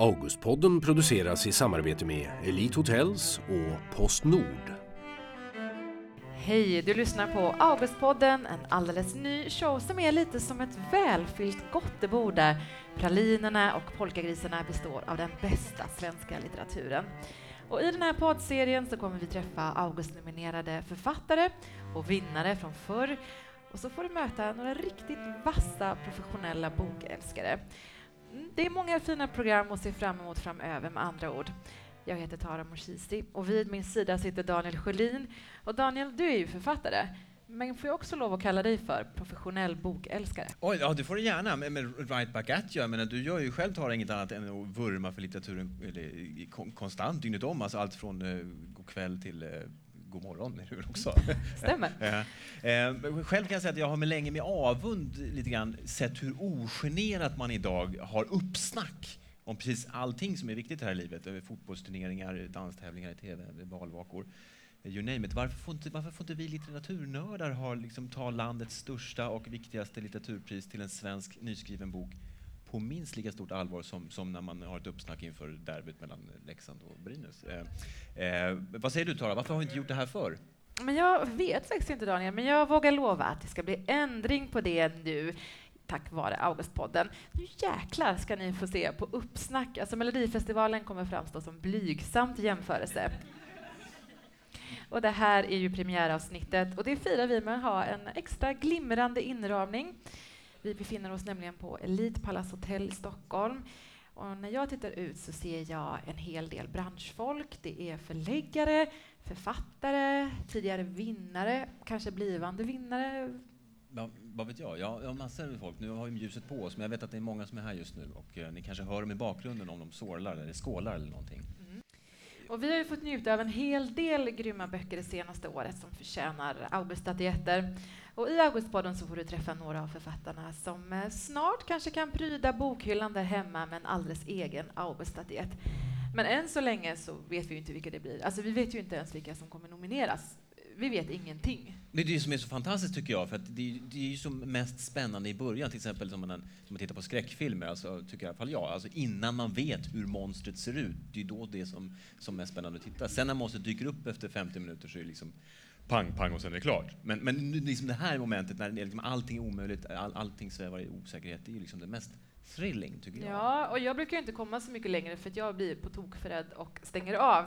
Augustpodden produceras i samarbete med Elite Hotels och Postnord. Hej, du lyssnar på Augustpodden, en alldeles ny show som är lite som ett välfyllt gottebord där pralinerna och polkagrisarna består av den bästa svenska litteraturen. Och I den här poddserien så kommer vi träffa Augustnominerade författare och vinnare från förr och så får du möta några riktigt vassa professionella bokälskare. Mm. Det är många fina program att se fram emot framöver med andra ord. Jag heter Tara Moshizi och vid min sida sitter Daniel Sjölin. Och Daniel, du är ju författare. Men får jag också lov att kalla dig för professionell bokälskare? Oj, ja, det får du gärna. Men, men right back at you. Men du gör ju själv Tara inget annat än att vurma för litteraturen eller, konstant, dygnet om. Alltså allt från eh, god kväll till eh, god morgon, är det också? Stämmer. eh, själv kan jag säga att jag har med länge med avund lite grann sett hur ogenerat man idag har uppsnack om precis allting som är viktigt här i livet. Fotbollsturneringar, danstävlingar i tv, valvakor. You name it. Varför får inte, varför får inte vi litteraturnördar ha, liksom, ta landets största och viktigaste litteraturpris till en svensk nyskriven bok på minst lika stort allvar som, som när man har ett uppsnack inför derbyt mellan Leksand och Brynäs. Eh, eh, vad säger du Tara, varför har vi inte gjort det här förr? Men jag vet faktiskt inte Daniel, men jag vågar lova att det ska bli ändring på det nu tack vare Augustpodden. Nu jäklar ska ni få se på uppsnack. Alltså Melodifestivalen kommer framstå som blygsamt i jämförelse. Och det här är ju premiäravsnittet och det firar vi med att ha en extra glimrande inramning. Vi befinner oss nämligen på Elite Palace Hotel i Stockholm. Och när jag tittar ut så ser jag en hel del branschfolk. Det är förläggare, författare, tidigare vinnare, kanske blivande vinnare. Ja, vad vet jag? Jag har massor med folk. Nu har vi ljuset på oss, men jag vet att det är många som är här just nu och eh, ni kanske hör dem i bakgrunden om de sorlar eller skålar eller någonting. Och vi har ju fått njuta av en hel del grymma böcker det senaste året som förtjänar Auguststatyetter. Och I Augustpodden så får du träffa några av författarna som eh, snart kanske kan pryda bokhyllan där hemma med en alldeles egen Auguststatyett. Men än så länge så vet vi inte vilka det blir. Alltså, vi vet ju inte ens vilka som kommer nomineras. Vi vet ingenting. Det är det som är så fantastiskt tycker jag, för att det, är, det är ju som mest spännande i början, till exempel som man, som man tittar på skräckfilmer, alltså, tycker i alla fall jag, alltså innan man vet hur monstret ser ut, det är då det är som, som mest spännande att titta. Sen när monstret dyker upp efter 50 minuter så är det liksom pang, pang och sen är det klart. Men, men liksom det här momentet när liksom allting är omöjligt, all, allting svävar i osäkerhet, det är ju liksom det mest thrilling tycker jag. Ja, och jag brukar inte komma så mycket längre för att jag blir på tok för rädd och stänger av.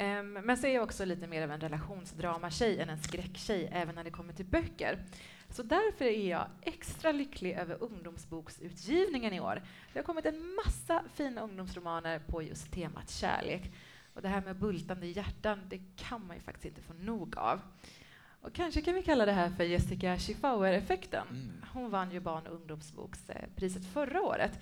Um, men så är jag också lite mer av en relationsdramatjej än en skräcktjej, även när det kommer till böcker. Så därför är jag extra lycklig över ungdomsboksutgivningen i år. Det har kommit en massa fina ungdomsromaner på just temat kärlek. Och det här med bultande hjärtan, det kan man ju faktiskt inte få nog av. Och kanske kan vi kalla det här för Jessica Schiffauer-effekten. Mm. Hon vann ju barn och ungdomsbokspriset förra året.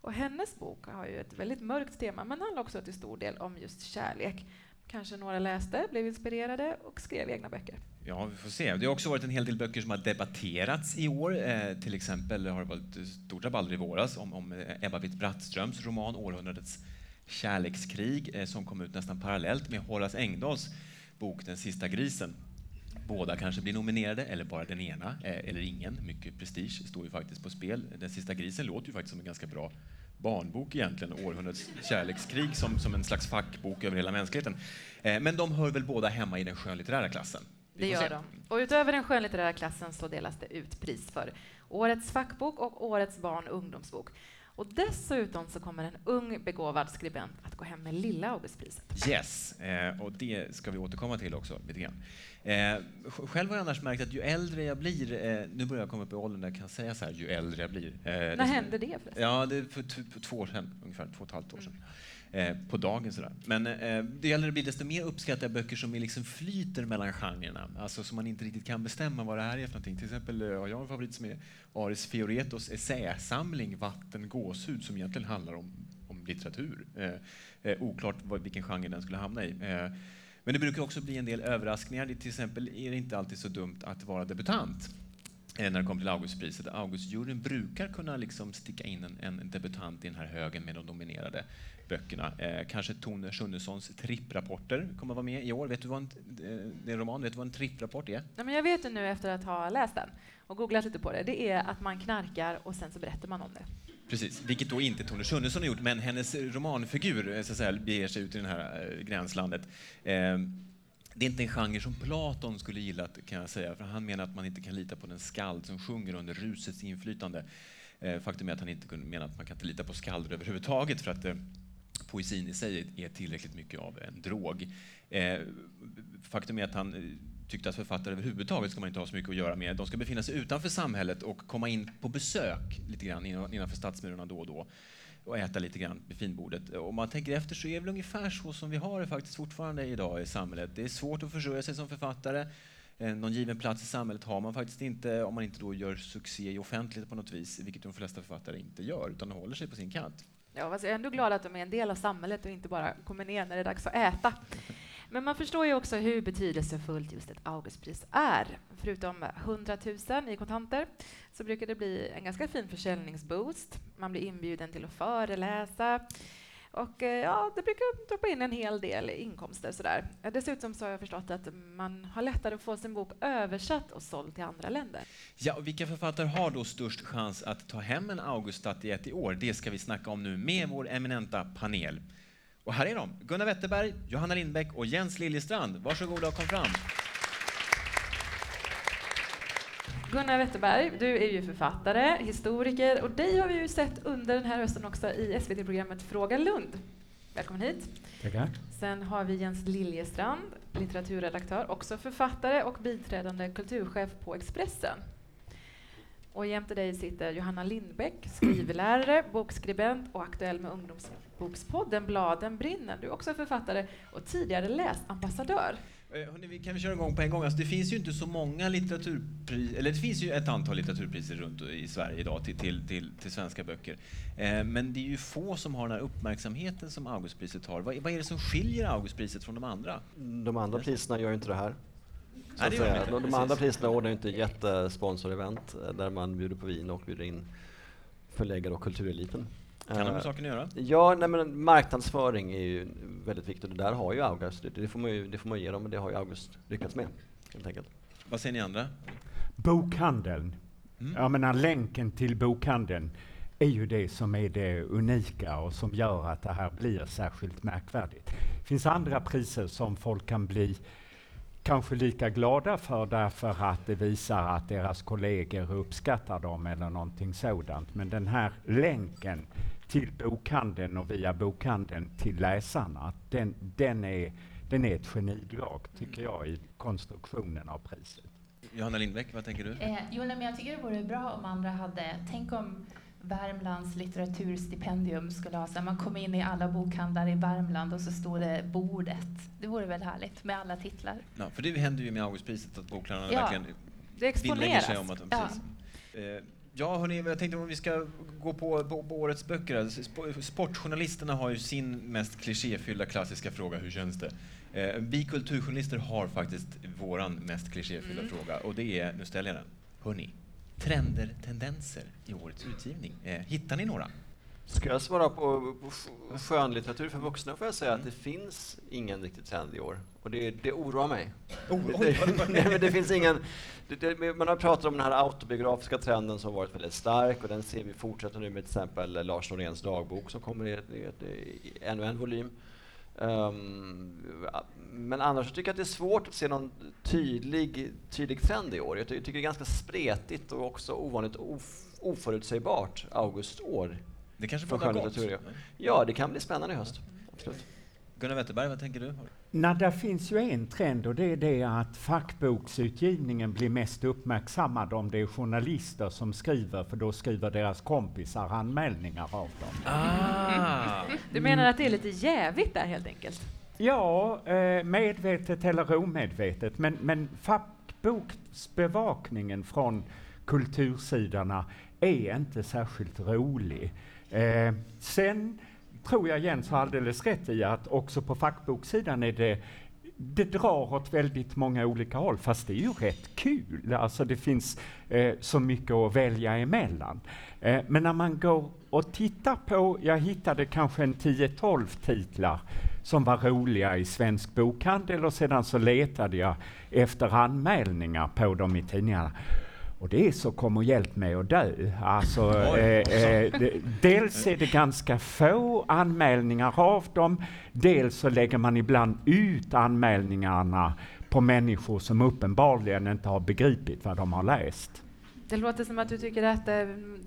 Och hennes bok har ju ett väldigt mörkt tema, men handlar också till stor del om just kärlek. Kanske några läste, blev inspirerade och skrev egna böcker. Ja, vi får se. Det har också varit en hel del böcker som har debatterats i år. Eh, till exempel har det varit stort rabalder i våras om, om eh, Ebba Witt-Brattströms roman Århundradets kärlekskrig eh, som kom ut nästan parallellt med Horace Engdahls bok Den sista grisen. Båda kanske blir nominerade, eller bara den ena, eh, eller ingen. Mycket prestige står ju faktiskt på spel. Den sista grisen låter ju faktiskt som en ganska bra barnbok egentligen, Århundradets kärlekskrig, som, som en slags fackbok över hela mänskligheten. Eh, men de hör väl båda hemma i den skönlitterära klassen? Det gör se. de. Och utöver den skönlitterära klassen så delas det ut pris för Årets fackbok och Årets barn och ungdomsbok. Och dessutom så kommer en ung begåvad skribent att gå hem med lilla Augustpriset. Yes, eh, och det ska vi återkomma till också lite grann. Eh, själv har jag annars märkt att ju äldre jag blir, eh, nu börjar jag komma upp i åldern där jag kan säga så här, ju äldre jag blir. Eh, När hände det förresten? Ja, det är för, för två år sedan, ungefär två och ett halvt år sedan. Eh, på dagen. Sådär. Men eh, det gäller att bli desto mer uppskatta böcker som liksom flyter mellan genrerna, alltså som man inte riktigt kan bestämma vad det här är för någonting. Till exempel har jag en favorit som är Aris Fioretos essäsamling Vatten gåshud som egentligen handlar om, om litteratur. Eh, eh, oklart vad, vilken genre den skulle hamna i. Men det brukar också bli en del överraskningar. Det till exempel är det inte alltid så dumt att vara debutant eh, när det kommer till Augustpriset. Augustjuryn brukar kunna liksom sticka in en, en debutant i den här högen med de dominerade böckerna. Eh, kanske Tone Schunnessons tripprapporter kommer att vara med i år. Vet du vad en, eh, det är en roman, vet du vad en tripprapport är? Nej, men jag vet det nu efter att ha läst den och googlat lite på det. Det är att man knarkar och sen så berättar man om det. Precis, vilket då inte Tone Schunnesson har gjort, men hennes romanfigur eh, så att säga, beger sig ut i det här eh, gränslandet. Eh, det är inte en genre som Platon skulle gilla, kan jag säga, för han menar att man inte kan lita på den skald som sjunger under rusets inflytande. Eh, faktum är att han inte menar att man kan inte lita på skalder överhuvudtaget för att eh, poesin i sig är tillräckligt mycket av en drog. Eh, faktum är att han eh, tyckte att författare överhuvudtaget ska man inte ha så mycket att göra med. De ska befinna sig utanför samhället och komma in på besök lite grann innanför stadsmurarna då och då och äta lite grann vid finbordet. Om man tänker efter så är det väl ungefär så som vi har det faktiskt fortfarande idag i samhället. Det är svårt att försörja sig som författare. Eh, någon given plats i samhället har man faktiskt inte om man inte då gör succé i offentlighet på något vis, vilket de flesta författare inte gör, utan håller sig på sin kant. Ja, jag är ändå glad att de är en del av samhället och inte bara kommer ner när det är dags att äta. Men man förstår ju också hur betydelsefullt just ett Augustpris är. Förutom 100 000 i kontanter så brukar det bli en ganska fin försäljningsboost. Man blir inbjuden till att föreläsa och eh, ja, det brukar droppa in en hel del inkomster. Sådär. Dessutom så har jag förstått att man har lättare att få sin bok översatt och såld till andra länder. Ja, och vilka författare har då störst chans att ta hem en Auguststatyett i år? Det ska vi snacka om nu med vår eminenta panel. Och här är de, Gunnar Wetterberg, Johanna Lindbäck och Jens Liljestrand. Varsågoda och kom fram. Gunnar Wetterberg, du är ju författare, historiker och dig har vi ju sett under den här hösten också i SVT-programmet Fråga Lund. Välkommen hit. Tackar. Sen har vi Jens Liljestrand, litteraturredaktör, också författare och biträdande kulturchef på Expressen. Och jämte dig sitter Johanna Lindbäck, skrivlärare, bokskribent och aktuell med ungdomsbokspodden Bladen brinner. Du är också författare och tidigare läsambassadör. Eh, hörrni, vi kan vi köra igång på en gång? Alltså, det finns ju inte så många litteraturpriser, eller det finns ju ett antal litteraturpriser runt i Sverige idag till, till, till, till svenska böcker. Eh, men det är ju få som har den här uppmärksamheten som Augustpriset har. Vad, vad är det som skiljer Augustpriset från de andra? De andra priserna gör ju inte det här. Nej, det de, de andra priserna ordnar inte jättesponsor-event eh, där man bjuder på vin och bjuder in förläggare och kultureliten. Kan de med eh, saken att göra? Ja, nej, men marknadsföring är ju väldigt viktigt och det där har ju August, det, får man ju, det får man ge dem, men det har ju August lyckats med. Helt enkelt. Vad säger ni andra? Bokhandeln. Mm. Jag menar länken till bokhandeln är ju det som är det unika och som gör att det här blir särskilt märkvärdigt. Det finns andra priser som folk kan bli kanske lika glada för därför att det visar att deras kollegor uppskattar dem eller någonting sådant. Men den här länken till bokhandeln och via bokhandeln till läsarna, den, den, är, den är ett genidrag, tycker jag, i konstruktionen av priset. Johanna Lindbäck, vad tänker du? Eh, jo, men jag tycker det vore bra om andra hade, tänk om Värmlands litteraturstipendium skulle ha, så man kommer in i alla bokhandlar i Värmland och så står det bordet. Det vore väl härligt med alla titlar. Ja, för det händer ju med Augustpriset att bokhandlarna ja, verkligen det exponeras. sig om att de ja. Eh, ja, hörni, jag tänkte om vi ska gå på, på, på årets böcker. Sportjournalisterna har ju sin mest klichéfyllda klassiska fråga, hur känns det? Eh, vi kulturjournalister har faktiskt våran mest klichéfyllda mm. fråga och det är, nu ställer jag den. Hörni, trender, tendenser i årets utgivning. Eh, hittar ni några? Ska jag svara på, på skönlitteratur för vuxna får jag säga mm. att det finns ingen riktig trend i år. Och det, det oroar mig. Oh, det, nej, men det finns ingen... Det, man har pratat om den här autobiografiska trenden som varit väldigt stark och den ser vi fortsätta nu med till exempel Lars Noréns dagbok som kommer i, i, i ännu en volym. Um, men annars tycker jag att det är svårt att se någon tydlig, tydlig trend i år. Jag tycker det är ganska spretigt och också ovanligt of, oförutsägbart augustår. Det kanske bådar gott? Ja, det kan bli spännande i höst. Absolut. Gunnar Wetterberg, vad tänker du? Nej, där finns ju en trend och det är det att fackboksutgivningen blir mest uppmärksammad om det är journalister som skriver, för då skriver deras kompisar anmälningar av dem. Ah. Du menar att det är lite jävigt där helt enkelt? Ja, eh, medvetet eller omedvetet, men, men fackboksbevakningen från kultursidorna är inte särskilt rolig. Eh, sen tror jag Jens har alldeles rätt i att också på fackboksidan är det det drar åt väldigt många olika håll, fast det är ju rätt kul. Alltså det finns eh, så mycket att välja emellan. Eh, men när man går och tittar på, jag hittade kanske en 10-12 titlar som var roliga i Svensk Bokhandel och sedan så letade jag efter anmälningar på dem i tidningarna. Och det är så kom och hjälp mig att dö. Alltså, eh, eh, det, dels är det ganska få anmälningar av dem, dels så lägger man ibland ut anmälningarna på människor som uppenbarligen inte har begripit vad de har läst. Det låter som att du tycker att eh,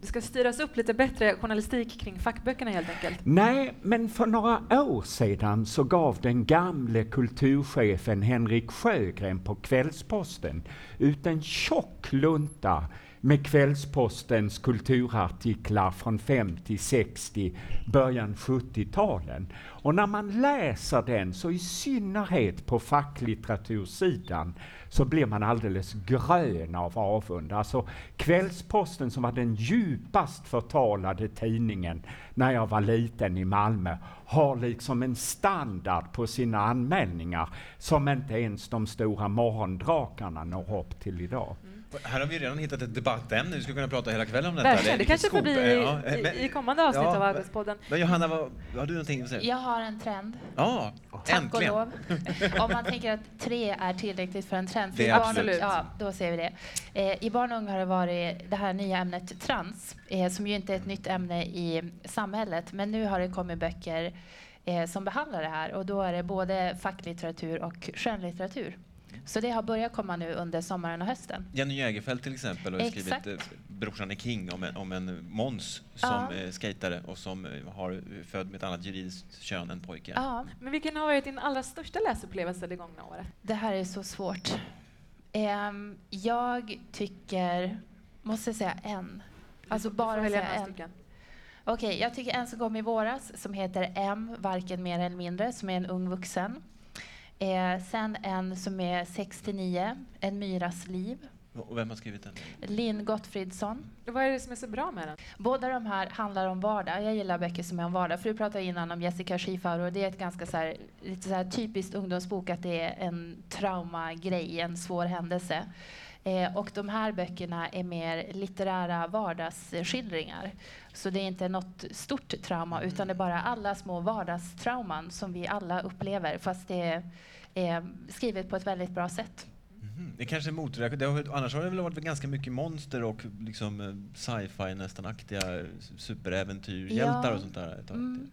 det ska styras upp lite bättre journalistik kring fackböckerna helt enkelt. Nej, men för några år sedan så gav den gamle kulturchefen Henrik Sjögren på Kvällsposten ut en tjock lunta med Kvällspostens kulturartiklar från 50, 60, början 70-talen. Och när man läser den, så i synnerhet på facklitteratursidan, så blir man alldeles grön av avund. Alltså Kvällsposten som var den djupast förtalade tidningen när jag var liten i Malmö har liksom en standard på sina anmälningar som inte ens de stora morgondrakarna når upp till idag. Här har vi redan hittat ett debattämne. Vi skulle kunna prata hela kvällen om detta. Verkligen, det, det kanske får bli i, i, i kommande avsnitt ja, av Arbetspodden. Men Johanna, vad, har du någonting att säga? Jag har en trend. Ja, Tack äntligen. och lov. Om man tänker att tre är tillräckligt för en trend. Det är barn, absolut. Ja, då ser vi det. Eh, I barn och unga har det varit det här nya ämnet trans, eh, som ju inte är ett nytt ämne i samhället, men nu har det kommit böcker eh, som behandlar det här och då är det både facklitteratur och skönlitteratur. Så det har börjat komma nu under sommaren och hösten. Jenny Jägerfeld till exempel har Exakt. skrivit eh, Brorsan är king om en, om en Måns som ja. är skejtare och som eh, har född med ett annat juridiskt kön än pojke. Ja. Men vilken har varit din allra största läsupplevelse det gångna året? Det här är så svårt. Um, jag tycker, måste jag säga en. Alltså bara säga en. Okej, okay, jag tycker en som kom i våras som heter M, varken mer eller mindre, som är en ung vuxen. Eh, sen en som är 69, En myras liv. Och vem har skrivit den? Linn Gottfridsson. Vad är det som är så bra med den? Båda de här handlar om vardag. Jag gillar böcker som är om vardag. För du pratade innan om Jessica Schifaro. Det är ett ganska så här, lite så här typiskt ungdomsbok att det är en traumagrej, en svår händelse. Eh, och de här böckerna är mer litterära vardagsskildringar. Så det är inte något stort trauma, utan det är bara alla små vardagstrauman som vi alla upplever, fast det är skrivet på ett väldigt bra sätt. Mm. Det kanske är motreaktion. Annars har det väl varit ganska mycket monster och liksom eh, sci-fi nästan-aktiga superäventyrhjältar ja. och sånt där. Mm.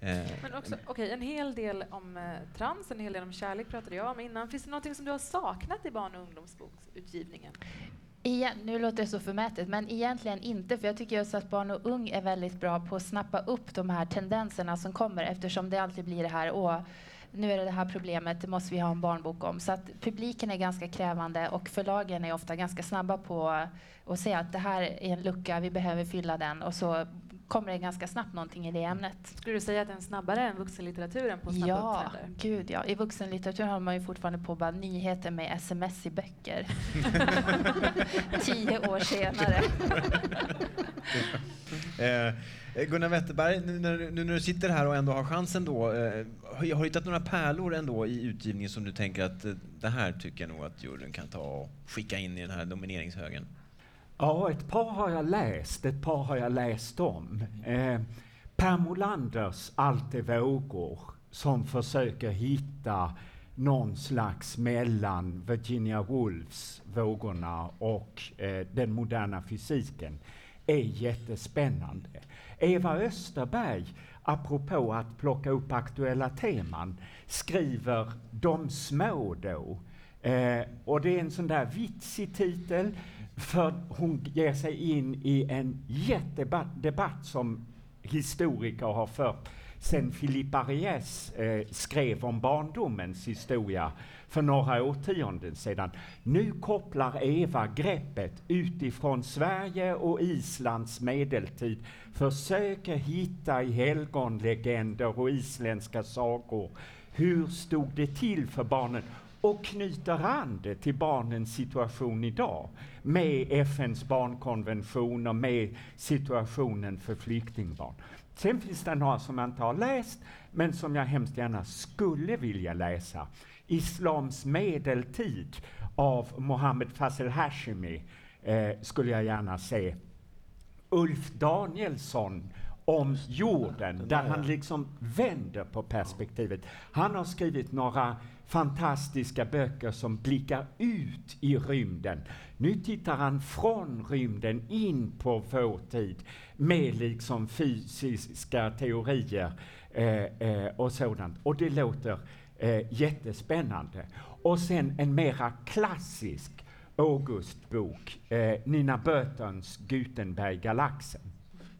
Eh, Men också, okay, en hel del om eh, trans, en hel del om kärlek pratade jag om innan. Finns det något som du har saknat i barn och ungdomsboksutgivningen? Igen, nu låter det så förmätet, men egentligen inte. För jag tycker just att barn och ung är väldigt bra på att snappa upp de här tendenserna som kommer eftersom det alltid blir det här, åh, nu är det det här problemet, det måste vi ha en barnbok om. Så att publiken är ganska krävande och förlagen är ofta ganska snabba på att säga att det här är en lucka, vi behöver fylla den och så kommer det ganska snabbt någonting i det ämnet. Skulle du säga att den är snabbare än vuxenlitteraturen på snabba Ja, gud ja. I vuxenlitteraturen har man ju fortfarande på bara nyheter med sms i böcker. Tio år senare. eh, Gunnar Wetterberg, nu när, nu när, du sitter här och ändå har chansen då, eh, har du hittat några pärlor ändå i utgivningen som du tänker att eh, det här tycker jag nog att juryn kan ta och skicka in i den här nomineringshögen? Ja, ett par har jag läst, ett par har jag läst om. Eh, per Molanders Allt är vågor, som försöker hitta någon slags mellan Virginia Woolfs Vågorna och eh, den moderna fysiken, är jättespännande. Eva Österberg, apropå att plocka upp aktuella teman, skriver De små då. Eh, och det är en sån där vitsig titel för hon ger sig in i en jättedebatt som historiker har fört sen Filippa Ariès eh, skrev om barndomens historia för några årtionden sedan. Nu kopplar Eva greppet utifrån Sverige och Islands medeltid, försöker hitta i helgonlegender och isländska sagor. Hur stod det till för barnen? Och knyter an det till barnens situation idag med FNs barnkonvention och med situationen för flyktingbarn. Sen finns det några som jag inte har läst, men som jag hemskt gärna skulle vilja läsa. Islams medeltid av Mohammed Fazel Hashimi eh, skulle jag gärna se. Ulf Danielsson om jorden, där han liksom vänder på perspektivet. Han har skrivit några fantastiska böcker som blickar ut i rymden. Nu tittar han från rymden in på vår tid med liksom fysiska teorier eh, eh, och sådant. Och det låter eh, jättespännande. Och sen en mera klassisk Augustbok, eh, Nina Burtons Gutenberg-galaxen.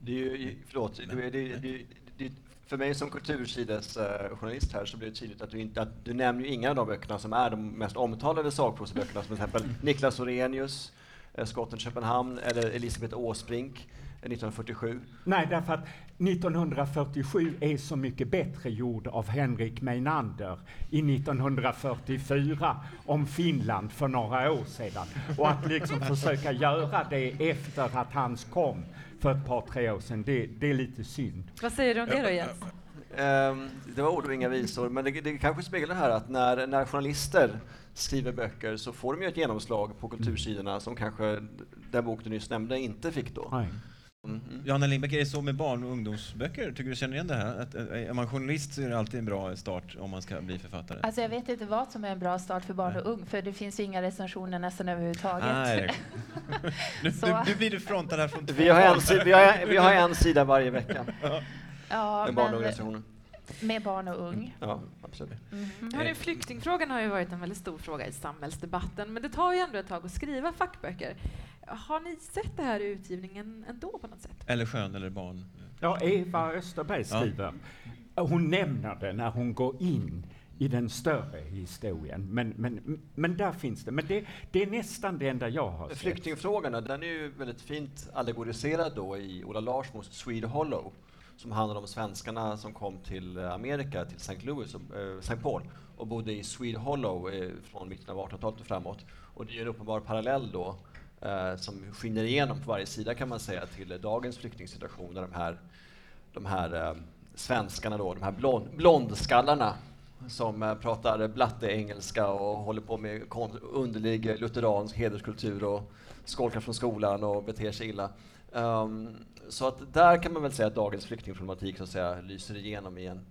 Det är ju, förlåt, det, det, det, det, för mig som kultursidesjournalist här så blir det tydligt att du inte, att du nämner ju inga av de böckerna som är de mest omtalade sakprosaböckerna, som till exempel Niklas Orenius, eh, Skotten Köpenhamn eller Elisabeth Åsbrink eh, 1947. Nej, därför att 1947 är så mycket bättre gjord av Henrik Meinander i 1944 om Finland för några år sedan. Och att liksom försöka göra det efter att hans kom för ett par, tre år sedan, det, det är lite synd. Vad säger du om det då Jens? Um, det var ord och inga visor, men det, det kanske speglar det här att när, när journalister skriver böcker så får de ju ett genomslag på kultursidorna som kanske den bok du nyss nämnde inte fick då. Nej. Mm. Johanna Lindbäck, är det så med barn och ungdomsböcker? Tycker du känner igen det här? Att, eh, är man journalist så är det alltid en bra start om man ska bli författare. Alltså jag vet inte vad som är en bra start för barn och ung, för det finns ju inga recensioner nästan överhuvudtaget. Nej. nu, Så- nu, nu blir du frontad här från Vi har, en, vi, har, vi har en sida varje vecka Ja, med men barnorganisationer. med barn och ung. Ja, absolut. Mhm. Hörrni, flyktingfrågan har ju varit en väldigt stor fråga i samhällsdebatten, men det tar ju ändå ett tag att skriva fackböcker. Har ni sett det här i utgivningen ändå på något sätt? Eller skön eller barn. Ja, Eva Österberg Ja. skriver. Hon nämner det när hon går in i den större historien. Men, men, men där finns det. Men det, det är nästan det enda jag har sett. Flyktingfrågorna, den är ju väldigt fint allegoriserad då i Ola Larsmos Swede Hollow som handlar om svenskarna som kom till Amerika, till St. Louis, och, eh, St. Paul och bodde i Swede Hollow eh, från mitten av 1800-talet och framåt. Och det är en uppenbar parallell då eh, som skiner igenom på varje sida kan man säga till dagens flyktingsituation där de här, de här eh, svenskarna då, de här blond, blondskallarna som eh, pratar blatte-engelska och håller på med underlig lutheransk hederskultur och skolkar från skolan och beter sig illa. Um, så att där kan man väl säga att dagens flyktingproblematik så att säga lyser igenom i en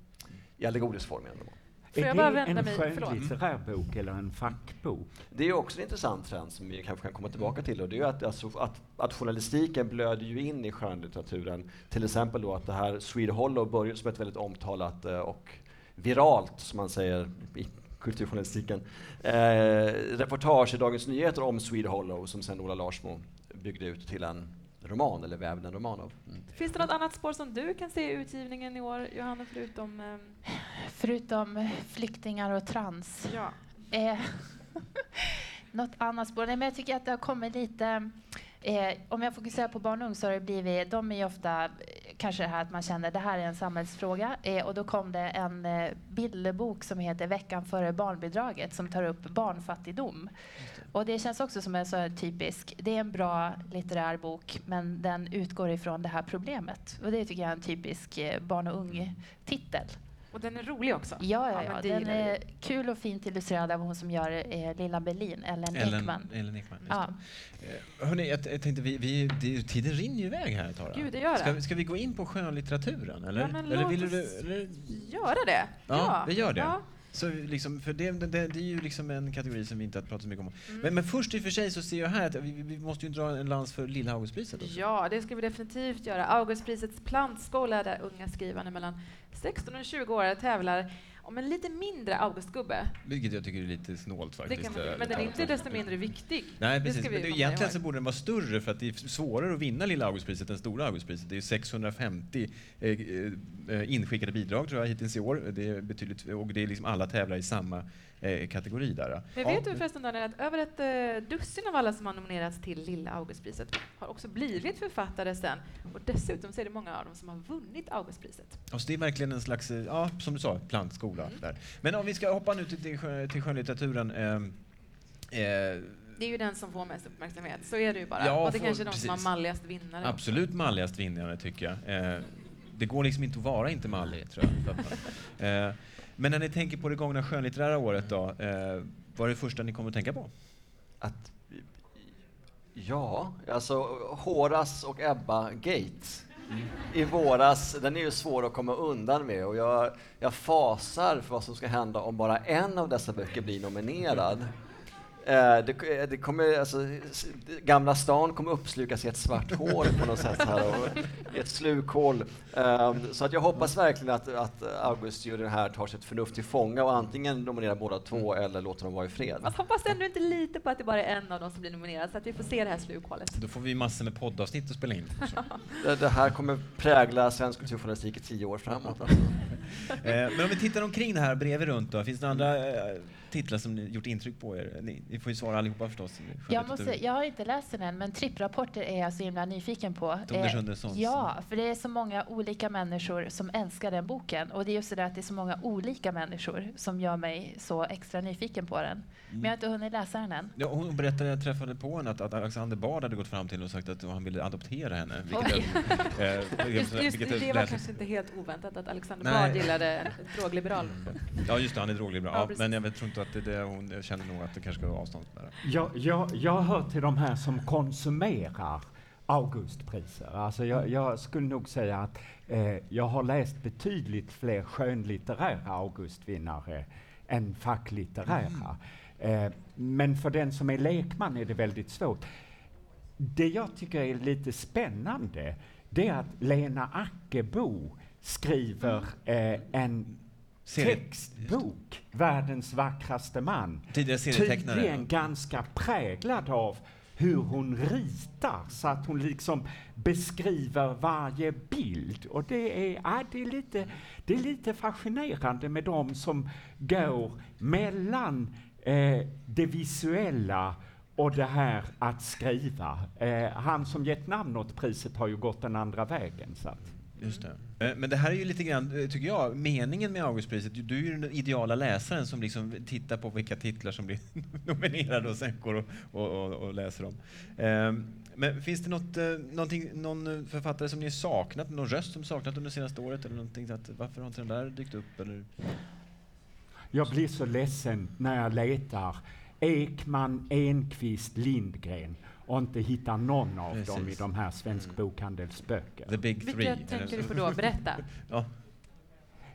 i allegorisk form. ändå. Får är jag det bara vända en mig- förlåt. skönlitterär bok eller en fackbok? Det är också en intressant trend som vi kanske kan komma tillbaka till och det är att, alltså, att, att journalistiken blöder ju in i skönlitteraturen. Till exempel då att det här Swede Hollow börjar som ett väldigt omtalat eh, och viralt, som man säger i kulturjournalistiken, eh, reportage i Dagens Nyheter om Swede Hollow som sen Ola Larsmo byggde ut till en roman, eller vävde en roman av. Mm. Finns det något annat spår som du kan se i utgivningen i år, Johanna, förutom... ehm, Förutom flyktingar och trans. ja. Eh, något annat spår? Nej, men jag tycker att det har kommit lite... Eh, om jag fokuserar på barn och ung så har det blivit... De är ju ofta eh, kanske det här att man känner det här är en samhällsfråga. Eh, och då kom det en eh, bilderbok som heter Veckan före barnbidraget som tar upp barnfattigdom. Och det känns också som en så typisk... Det är en bra litterär bok men den utgår ifrån det här problemet. Och det tycker jag är en typisk eh, barn och ung-titel. Och den är rolig också. Ja, ja, ja. det den vi. är kul och fint illustrerad av hon som gör eh, Lilla Berlin, Ellen, Ellen Ekman. Ellen Ekman. just Ja. det. Eh, Hörni, jag, jag tänkte, vi, vi, det, tiden rinner ju iväg här Tara. Gud, det gör ska, det. ska vi gå in på skönlitteraturen? Eller, Ja, men eller låt vill du... oss- Eller, Göra det? Ja, vi gör det. Ja. Så liksom, för det, det, det är ju liksom en kategori som vi inte har pratat så mycket om. Mm. Men, men först i och för sig så ser jag här att vi, vi måste ju dra en lans för Lilla Augustpriset också. Ja, det ska vi definitivt göra. Augustprisets plantskola där unga skrivande mellan 16 och 20 år tävlar om en lite mindre Augustgubbe. Vilket jag tycker är lite snålt faktiskt. man, eh, men den är inte desto mindre viktig. Nej, precis. Men det, egentligen så borde den vara större för att det är svårare att vinna Lilla Augustpriset än Stora Augustpriset. Det är 650 eh, eh, inskickade bidrag tror jag hittills i år. Det är betydligt, och det är liksom alla tävlar i samma eh, kategori där. Men Ja, vet du förresten Daniel, att över ett eh, dussin av alla som har nominerats till Lilla Augustpriset har också blivit författare sen. Och dessutom så är det många av dem som har vunnit Augustpriset. Alltså det är verkligen en slags, eh, ja, som du sa, plantskola. Mm. Där. Men om vi ska hoppa nu till, till, till skönlitteraturen. ehm, eh, Det är ju den som får mest uppmärksamhet, så är det ju bara. Ja, och det får- kanske är de som har malligast vinnare. absolut malligast vinnare tycker jag. Eh, det går liksom inte att vara inte mallig, tror jag. Eh, men när ni tänker på det gångna skönlitterära året då, eh, vad är det första ni kommer att tänka på? Att, ja, alltså Horace och Ebba Gates i våras, den är ju svår att komma undan med och jag, jag fasar för vad som ska hända om bara en av dessa böcker blir nominerad. Eh, det, eh, det kommer, alltså, Gamla stan kommer uppslukas i ett svart hål på något sätt här, och, ett slukhål. Um, så att jag hoppas verkligen att, att Augustjuryn här tar sitt förnuft till fånga och antingen nominerar båda två eller låter dem vara i fred. Jag hoppas ändå inte lite på att det bara är en av dem som blir nominerad, så att vi får se det här slukhålet. Då får vi massor med poddavsnitt att spela in. det, det, här kommer prägla svensk kulturjournalistik i tio år framåt. Alltså. Eh, men om vi tittar omkring det här bredvid runt då, finns det andra titlar som gjort intryck på er? Ni, ni får ju svara allihopa förstås. Jag, måste, jag har inte läst den än, men tripprapporter är jag så himla nyfiken på. Eh, ja, för det är så många olika människor som älskar den boken. Och det är just det där att det är så många olika människor som gör mig så extra nyfiken på den. Mm. Men jag har inte hunnit läsa den än. Ja, hon berättade, jag träffade på henne, att, att Alexander Bard hade gått fram till henne och sagt att han ville adoptera henne. Vilket är, eh, just, just, vilket det var kanske inte helt oväntat att Alexander Bard gillade en drogliberal. Mm. Ja, just det, han är drogliberal. Ja, ja, men jag tror inte att det är det hon känner nog att det kanske ska vara avstånd jag, jag, jag hör till de här som konsumerar Augustpriser. Alltså jag, jag skulle nog säga att eh, jag har läst betydligt fler skönlitterära Augustvinnare än facklitterära. Mm. Eh, men för den som är lekman är det väldigt svårt. Det jag tycker är lite spännande, det är att Lena Ackebo skriver eh, en textbok, Världens vackraste man. Tydligen ganska präglad av hur hon ritar så att hon liksom beskriver varje bild. Och det är, ja, det är, lite, det är lite fascinerande med de som går mellan eh, det visuella och det här att skriva. Eh, han som gett namn åt priset har ju gått den andra vägen. Så att. Just det. Eh, men det här är ju lite grann, eh, tycker jag, meningen med Augustpriset. Du är ju den ideala läsaren som liksom tittar på vilka titlar som blir nominerade och sen går och, och, och, och läser dem. Um, men finns det något, uh, någon författare som ni har saknat, någon röst som saknat under senaste året? Eller någonting, att, varför har inte den där dykt upp? Eller? Jag blir så ledsen när jag letar. Ekman, Enqvist, Lindgren och inte hittar någon av Precis. dem i de här Svensk. Bokhandels böcker. The big three. Vilka tänker du på då? Berätta. ja.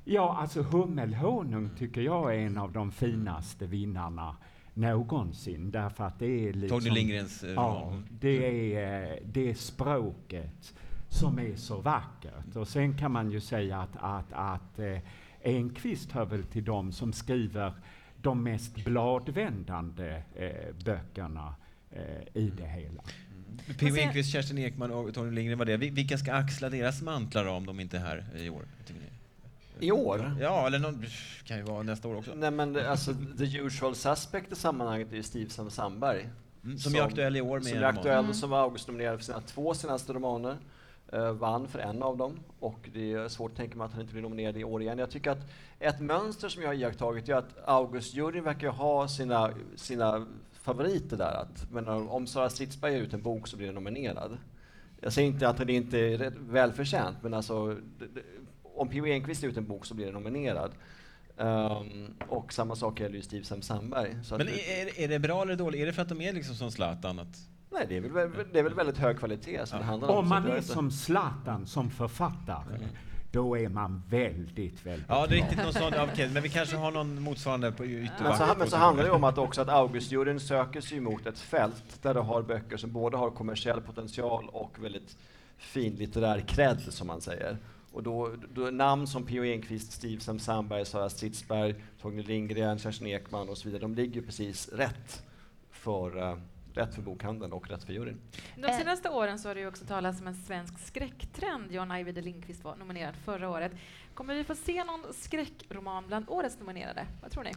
ja, alltså Hummelhonung tycker jag är en av de finaste vinnarna någonsin. Därför att det är liksom... Torgny Lindgrens eh, Ja, det är, eh, det är språket som är så vackert. Och sen kan man ju säga att, att, att eh, Enqvist hör väl till de som skriver de mest bladvändande eh, böckerna eh, i det hela. Mm. P.O. Enquist, Kerstin Ekman och Tony Lindgren var det. Vilka ska axla deras mantlar om de inte är här i år? I år? Ja, eller någon, kan ju vara nästa år också. Nej, men det, alltså, the usual suspect i sammanhanget är ju Steve Sandberg. Mm, som, som är aktuell i år med Som är aktuell mm. som var Augustnominerad för sina två senaste romaner. Uh, vann för en av dem och det är svårt att tänka mig att han inte blir nominerad i år igen. Jag tycker att ett mönster som jag har iakttagit är att Augustjuryn verkar ha sina, sina favoriter där. Att, men om Sara Stridsberg ger ut en bok så blir den nominerad. Jag säger inte att det inte är välförtjänt, men alltså, om P.O. Enquist ger ut en bok så blir den nominerad. Um, och samma sak gäller ju Steve Sam Sandberg. men är, är det bra eller dåligt? Är det för att de är liksom som Zlatan? Att... Nej, det är, väl, det är väl väldigt hög kvalitet som ja. det handlar om. Om man är som Zlatan som författare, mm då är man väldigt, väldigt Ja, det är riktigt någon sån, okay, men vi kanske har någon motsvarande på ytterback. Men så, men så handlar det om att också att Augustjuryn söker sig mot ett fält där du har böcker som både har kommersiell potential och väldigt fin litterär cred, som man säger. Och då, då namn som P.O. Enquist, Steve Sam Sandberg, Sara Stridsberg, Torgny Lindgren, Kerstin Ekman och så vidare, de ligger precis rätt för uh, rätt för bokhandeln och rätt för juryn. De senaste åren så har det ju också talats om en svensk skräcktrend. John Ajvide Lindqvist var nominerad förra året. Kommer vi få se någon skräckroman bland årets nominerade? Vad tror ni?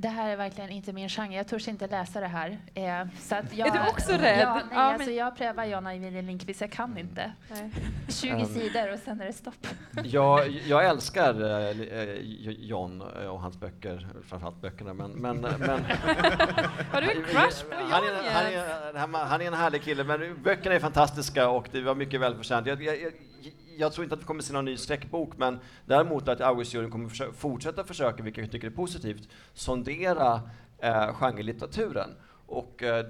Det här är verkligen inte min genre. Jag törs inte läsa det här. Eh, så att jag, är du också rädd? Ja, nej, ja, alltså jag prövar John Ajvide Lindqvist, jag kan inte. Nej. 20 um, sidor och sen är det stopp. Jag, jag älskar uh, John och hans böcker, framförallt böckerna, men... men, men Har du en crush på John? Han är, han, är, han är en härlig kille, men böckerna är fantastiska och det var mycket välförtjänt. Jag, jag, jag tror inte att vi kommer se någon ny skräckbok, men däremot att Augustjuryn kommer försöka, fortsätta försöka, vilket jag tycker är positivt, sondera eh, genrelitteraturen. Och eh,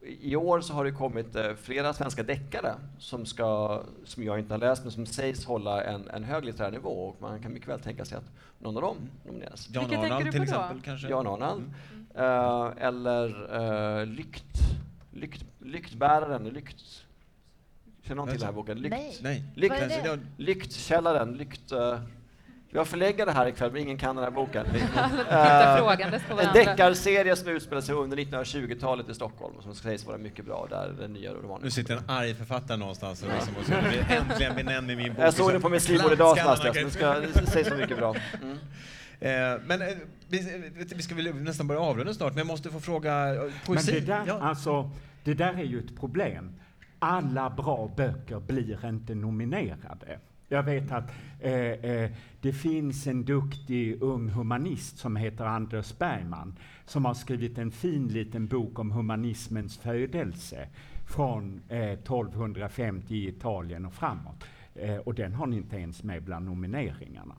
I år så har det kommit eh, flera svenska deckare som, ska, som jag inte har läst men som sägs hålla en, en hög litterär nivå och man kan mycket väl tänka sig att någon av dem nomineras. Jan Vilka Arnald till på då? exempel kanske? Jan Arnald. Mm. Eh, eller uh, lykt, lykt, Lyktbäraren, lykt... Känner någon till den här boken? Lykt, Nej. Nej. Lykt, Vad är det? Lyktkällaren, lykt... Uh, vi har förläggare här ikväll, men ingen kan den här boken. Tittar Eh, frågandes på en varandra. deckarserie som utspelar sig under 1920-talet i Stockholm och som sägs vara mycket bra, där den nya romanen Nu sitter en arg författare någonstans och liksom och så äntligen benämnd med min bok. Jag såg den på mitt skrivbord idag, Klantskallarna Sebastian, så kan- det ska, det sägs så mycket bra. Mm. Eh, Men eh, vi, vi ska väl nästan börja avrunda snart, men jag måste få fråga eh, Men poesi. det där, ja. alltså, det där är ju ett problem. Alla bra böcker blir inte nominerade. Jag vet att eh, eh, det finns en duktig ung humanist som heter Anders Bergman som har skrivit en fin liten bok om humanismens födelse från eh, 1250 i Italien och framåt. Eh, och den har ni inte ens med bland nomineringarna.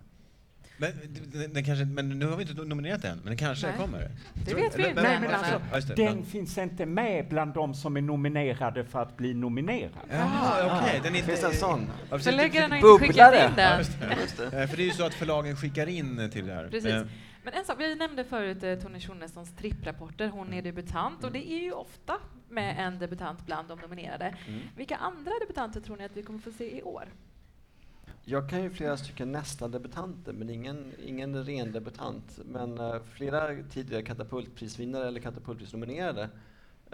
Men, den, den kanske, men nu har vi inte nominerat den, men den kanske Nej. kommer. Det vet vi inte men- alltså, Ja, det. Den finns inte med bland de som är nominerade för att bli nominerade. Jaha, okej. Den är inte... Finns en sån? Ja, precis. Förläggaren har inte skickat in den. Just det. Eh, För det är ju så att förlagen skickar in till det här. Precis. Eh, Men en sak, vi nämnde förut eh, Tone Schonnessons tripprapporter. Hon är debutant och det är ju ofta med en debutant bland de nominerade. Mm. Vilka andra debutanter tror ni att vi kommer få se i år? Jag kan ju flera stycken nästan debutanter, men ingen, ingen ren debutant. Men eh, flera tidigare katapultprisvinnare eller katapultprisnominerade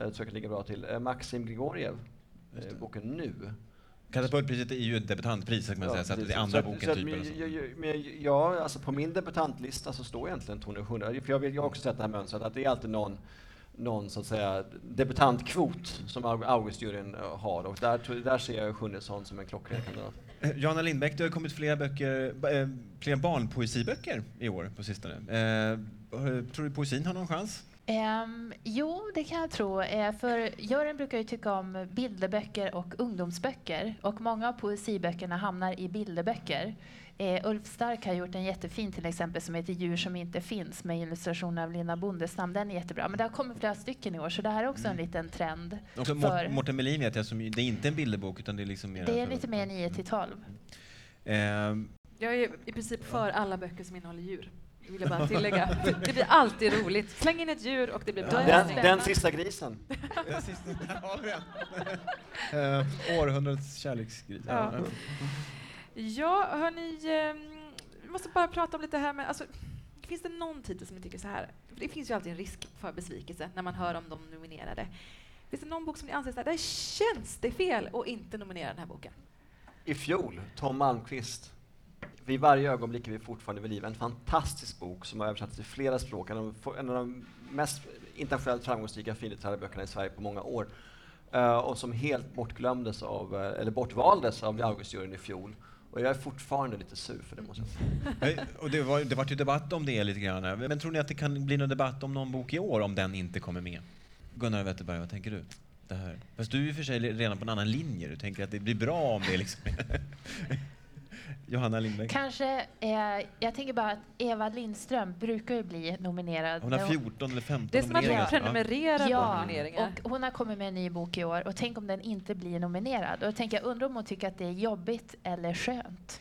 uh, tror jag ligga bra till. Uh, Maxim Grigoriev, det. boken Nu. Katapultpriset är ju ett debutantpris, kan man säga, så att det är andra att- boken att- typen. men så. jag- Men ja, alltså på min debutantlista så står egentligen Tone Schunne, för jag, vill, jag har också sett det här mönstret, att det är alltid någon någon så att säga debutantkvot som Au- Augustjuryn eh, har och där, där ser jag Schunnesson som en klockren kandidat. Eh, Jana Lindbäck, det har kommit flera, böcker, eh, flera barnpoesiböcker i år på sistone. Eh, tror du poesin har någon chans? Ehm, jo, det kan jag tro. Eh, för Göran brukar ju tycka om bilderböcker och ungdomsböcker. Och många av poesiböckerna hamnar i bilderböcker. Eh, Ulf Stark har gjort en jättefin till exempel som heter Djur som inte finns med illustration av Lina Bondestam. Den är jättebra. Men det har kommit flera stycken i år så det här är också en liten trend. Också För- Mårten Melin vet jag, som, ju- det är inte en bilderbok utan det är liksom mer... Det är lite mer 9 till 12. Eh, Jag är i princip för alla böcker som innehåller djur. Det vill jag bara tillägga. Det blir alltid roligt. Släng in ett djur och det blir bra. Den, den sista grisen. den sista, där har vi den. eh, århundradets kärleksgris. Ja. Ja, hörni, ehm, vi måste bara prata om lite här med, alltså, finns det någon titel som ni tycker så här, det finns ju alltid en risk för besvikelse när man hör om de nominerade. Finns det någon bok som ni anser så här, där känns det fel att inte nominera den här boken? I fjol, Tom Malmqvist. Vid varje ögonblick är vi fortfarande vid liv. En fantastisk bok som har översatts till flera språk. En av, de- en av de mest internationellt framgångsrika finlitterära böckerna i Sverige på många år. Uh, och som helt bortglömdes av, eh, eller bortvaldes av Augustjuryn i fjol. Och jag är fortfarande lite sur för det måste jag säga. Eh, och det var, det var ju debatt om det lite grann. Men tror ni att det kan bli någon debatt om någon bok i år om den inte kommer med? Gunnar Wetterberg, vad tänker du? Det här. Fast du är i och för sig redan på en annan linje. Du tänker att det blir bra om det liksom... Johanna Lindbäck. Kanske, eh, jag tänker bara att Eva Lindström brukar ju bli nominerad. Hon har När 14 eller 15 Det är som att hon nomineringar. Ja. prenumererar på Ja, nomineringar. och hon har kommit med en ny bok i år och tänk om den inte blir nominerad. Och jag tänker, jag undrar om hon tycker att det är jobbigt eller skönt.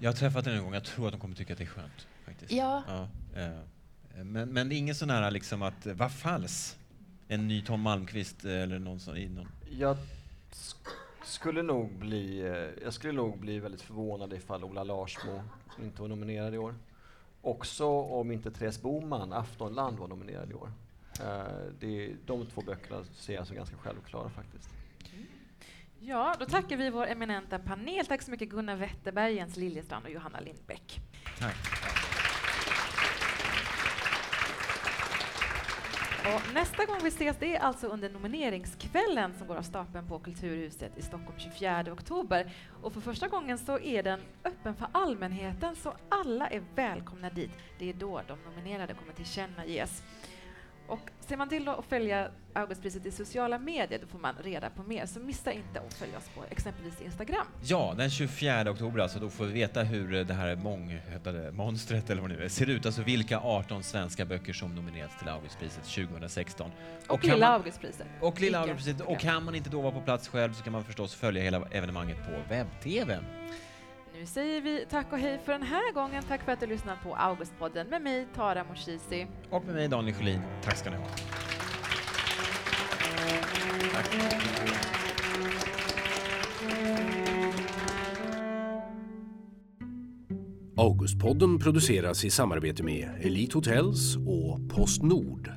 Jag har träffat henne en gång. Jag tror att hon kommer tycka att det är skönt. Faktiskt. Ja. eh, Men, men det är ingen sån här liksom att, vad fals? En ny Tom Malmqvist eh, eller någon sån. i Någon. Jag skulle nog bli, eh, jag skulle nog bli väldigt förvånad ifall Ola Larsmo inte var nominerad i år. Också om inte Therese Boman, Aftonland, var nominerad i år. Eh, det, de två böckerna ser jag som ganska självklara faktiskt. Ja, då tackar vi vår eminenta panel. Tack så mycket Gunnar Wetterberg, Jens Liljestrand och Johanna Lindbäck. Tack. Och nästa gång vi ses det är alltså under nomineringskvällen som går av stapeln på Kulturhuset i Stockholm 24 oktober. Och för första gången så är den öppen för allmänheten så alla är välkomna dit. Det är då de nominerade kommer tillkännages. Och ser man till att följa Augustpriset i sociala medier, då får man reda på mer. Så missa inte att följa oss på exempelvis Instagram. Ja, den 24 oktober alltså, då får vi veta hur det här månghövdade monstret, eller vad det nu är, ser ut. Alltså vilka 18 svenska böcker som nominerats till Augustpriset 2016. Och, kan Lilla man- Augustpriset. Och Lilla Augustpriset. Och kan man inte då vara på plats själv så kan man förstås följa hela evenemanget på webb-tv. Nu säger vi tack och hej för den här gången. Tack för att du lyssnade på Augustpodden med mig, Tara Moshizi. Och med mig Daniel Sjölin. Tack ska ni ha. Augustpodden produceras i samarbete med Elite Hotels och Postnord.